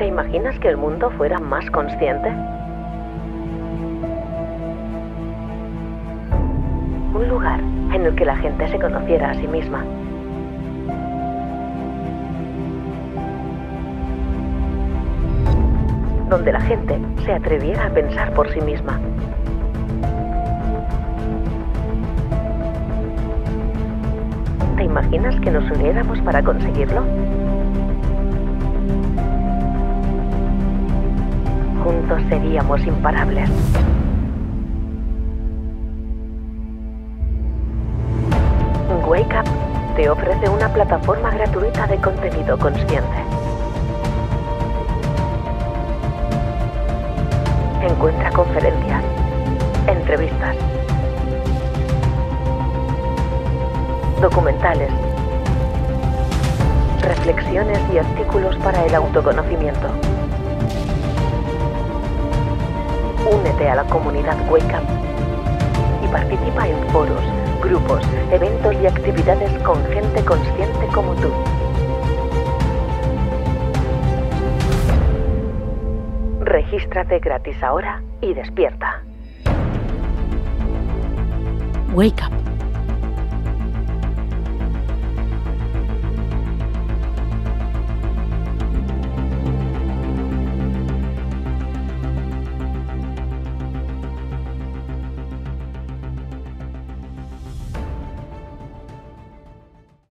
¿Te imaginas que el mundo fuera más consciente? Un lugar en el que la gente se conociera a sí misma. Donde la gente se atreviera a pensar por sí misma. ¿Te imaginas que nos uniéramos para conseguirlo? Seríamos imparables. Wake Up te ofrece una plataforma gratuita de contenido consciente. Encuentra conferencias, entrevistas, documentales, reflexiones y artículos para el autoconocimiento. Únete a la comunidad Wake Up y participa en foros, grupos, eventos y actividades con gente consciente como tú. Regístrate gratis ahora y despierta. Wake Up